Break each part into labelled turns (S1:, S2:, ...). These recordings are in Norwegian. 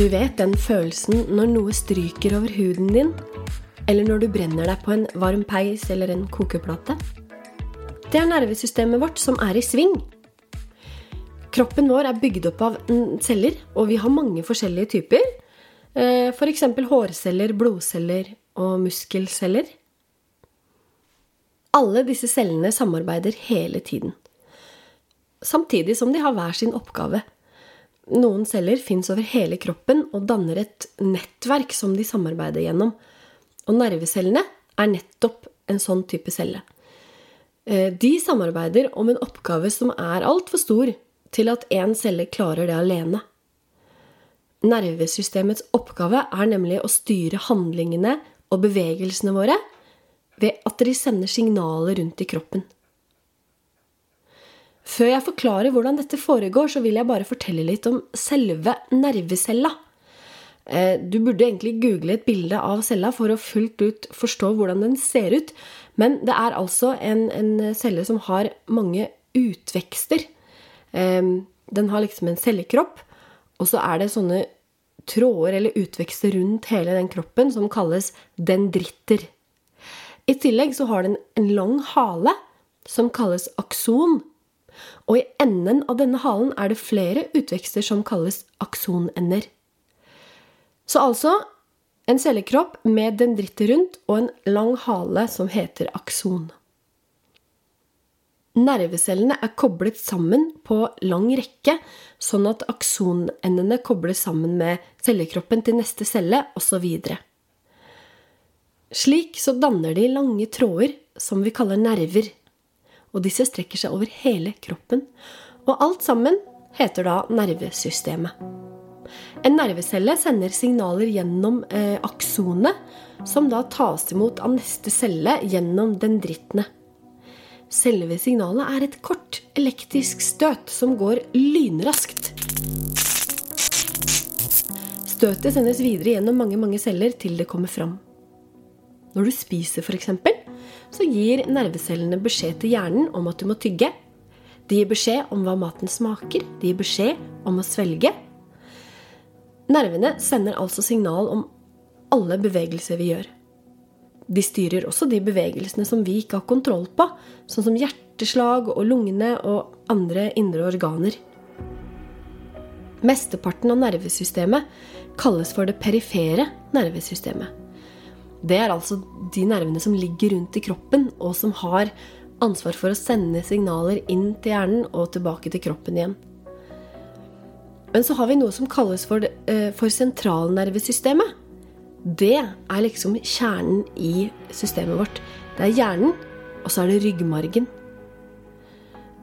S1: Du vet den følelsen når noe stryker over huden din, eller når du brenner deg på en varm peis eller en kokeplate? Det er nervesystemet vårt som er i sving. Kroppen vår er bygd opp av celler, og vi har mange forskjellige typer. F.eks. For hårceller, blodceller og muskelceller. Alle disse cellene samarbeider hele tiden. Samtidig som de har hver sin oppgave. Noen celler fins over hele kroppen og danner et nettverk som de samarbeider gjennom. Og nervecellene er nettopp en sånn type celle. De samarbeider om en oppgave som er altfor stor til at én celle klarer det alene. Nervesystemets oppgave er nemlig å styre handlingene og bevegelsene våre ved at de sender signaler rundt i kroppen. Før jeg forklarer hvordan dette foregår, så vil jeg bare fortelle litt om selve nervecella. Du burde egentlig google et bilde av cella for å fullt ut forstå hvordan den ser ut. Men det er altså en, en celle som har mange utvekster. Den har liksom en cellekropp, og så er det sånne tråder eller utvekster rundt hele den kroppen som kalles dendritter. I tillegg så har den en lang hale som kalles akson. Og i enden av denne halen er det flere utvekster som kalles aksonender. Så altså en cellekropp med dendritter rundt og en lang hale som heter akson. Nervecellene er koblet sammen på lang rekke, sånn at aksonendene kobles sammen med cellekroppen til neste celle, osv. Slik så danner de lange tråder som vi kaller nerver. Og disse strekker seg over hele kroppen. Og alt sammen heter da nervesystemet. En nervecelle sender signaler gjennom eh, aksonet, som da tas imot av neste celle gjennom dendrittene. Selve signalet er et kort elektrisk støt som går lynraskt. Støtet sendes videre gjennom mange mange celler til det kommer fram. Når du spiser, f.eks., så gir nervecellene beskjed til hjernen om at du må tygge. De gir beskjed om hva maten smaker. De gir beskjed om å svelge. Nervene sender altså signal om alle bevegelser vi gjør. De styrer også de bevegelsene som vi ikke har kontroll på, sånn som hjerteslag og lungene og andre indre organer. Mesteparten av nervesystemet kalles for det perifere nervesystemet. Det er altså de nervene som ligger rundt i kroppen, og som har ansvar for å sende signaler inn til hjernen og tilbake til kroppen igjen. Men så har vi noe som kalles for, uh, for sentralnervesystemet. Det er liksom kjernen i systemet vårt. Det er hjernen, og så er det ryggmargen.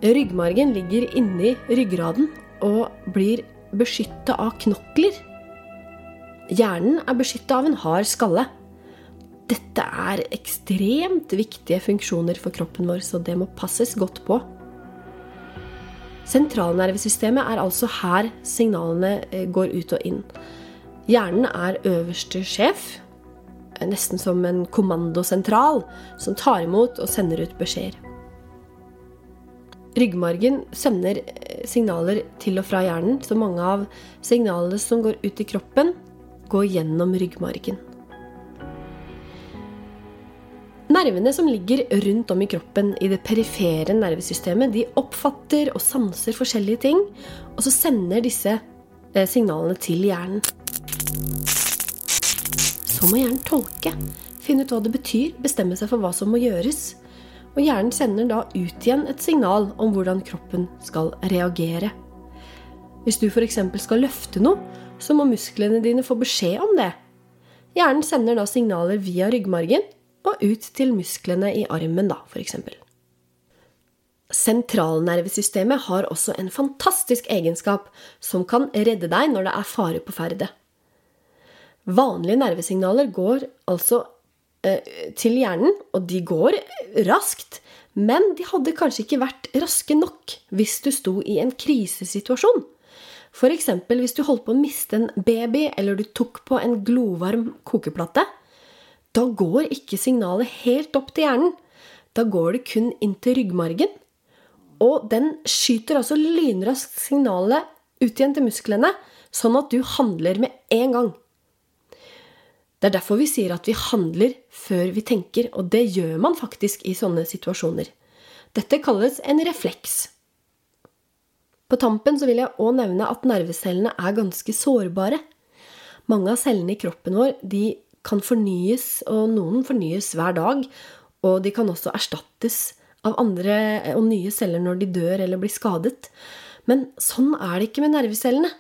S1: Ryggmargen ligger inni ryggraden og blir beskytta av knokler. Hjernen er beskytta av en hard skalle. Dette er ekstremt viktige funksjoner for kroppen vår, så det må passes godt på. Sentralnervesystemet er altså her signalene eh, går ut og inn. Hjernen er øverste sjef, nesten som en kommandosentral, som tar imot og sender ut beskjeder. Ryggmargen sender eh, signaler til og fra hjernen, så mange av signalene som går ut i kroppen, går gjennom ryggmargen. Nervene som ligger rundt om i kroppen i det perifere nervesystemet, de oppfatter og sanser forskjellige ting, og så sender disse eh, signalene til hjernen. Så må hjernen tolke, finne ut hva det betyr, bestemme seg for hva som må gjøres. Og hjernen sender da ut igjen et signal om hvordan kroppen skal reagere. Hvis du f.eks. skal løfte noe, så må musklene dine få beskjed om det. Hjernen sender da signaler via ryggmargen og ut til musklene i armen, da, f.eks. Sentralnervesystemet har også en fantastisk egenskap som kan redde deg når det er fare på ferde. Vanlige nervesignaler går altså eh, til hjernen, og de går raskt. Men de hadde kanskje ikke vært raske nok hvis du sto i en krisesituasjon. F.eks. hvis du holdt på å miste en baby, eller du tok på en glovarm kokeplate da går ikke signalet helt opp til hjernen. Da går det kun inn til ryggmargen. Og den skyter altså lynraskt signalet ut igjen til musklene, sånn at du handler med en gang. Det er derfor vi sier at vi handler før vi tenker, og det gjør man faktisk i sånne situasjoner. Dette kalles en refleks. På tampen vil jeg òg nevne at nervecellene er ganske sårbare. Mange av cellene i kroppen vår de kan fornyes, og noen fornyes hver dag. Og de kan også erstattes av andre og nye celler når de dør eller blir skadet. Men sånn er det ikke med nervecellene.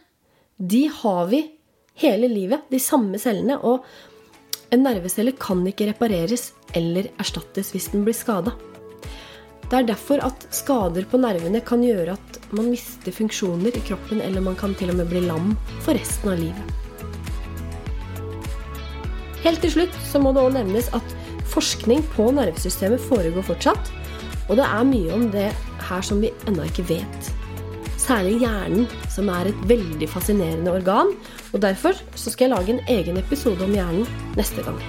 S1: De har vi hele livet, de samme cellene. Og en nervecelle kan ikke repareres eller erstattes hvis den blir skada. Det er derfor at skader på nervene kan gjøre at man mister funksjoner i kroppen, eller man kan til og med bli lam for resten av livet. Helt til slutt så må det òg nevnes at forskning på nervesystemet foregår fortsatt. Og det er mye om det her som vi ennå ikke vet. Særlig hjernen, som er et veldig fascinerende organ. Og derfor så skal jeg lage en egen episode om hjernen neste gang.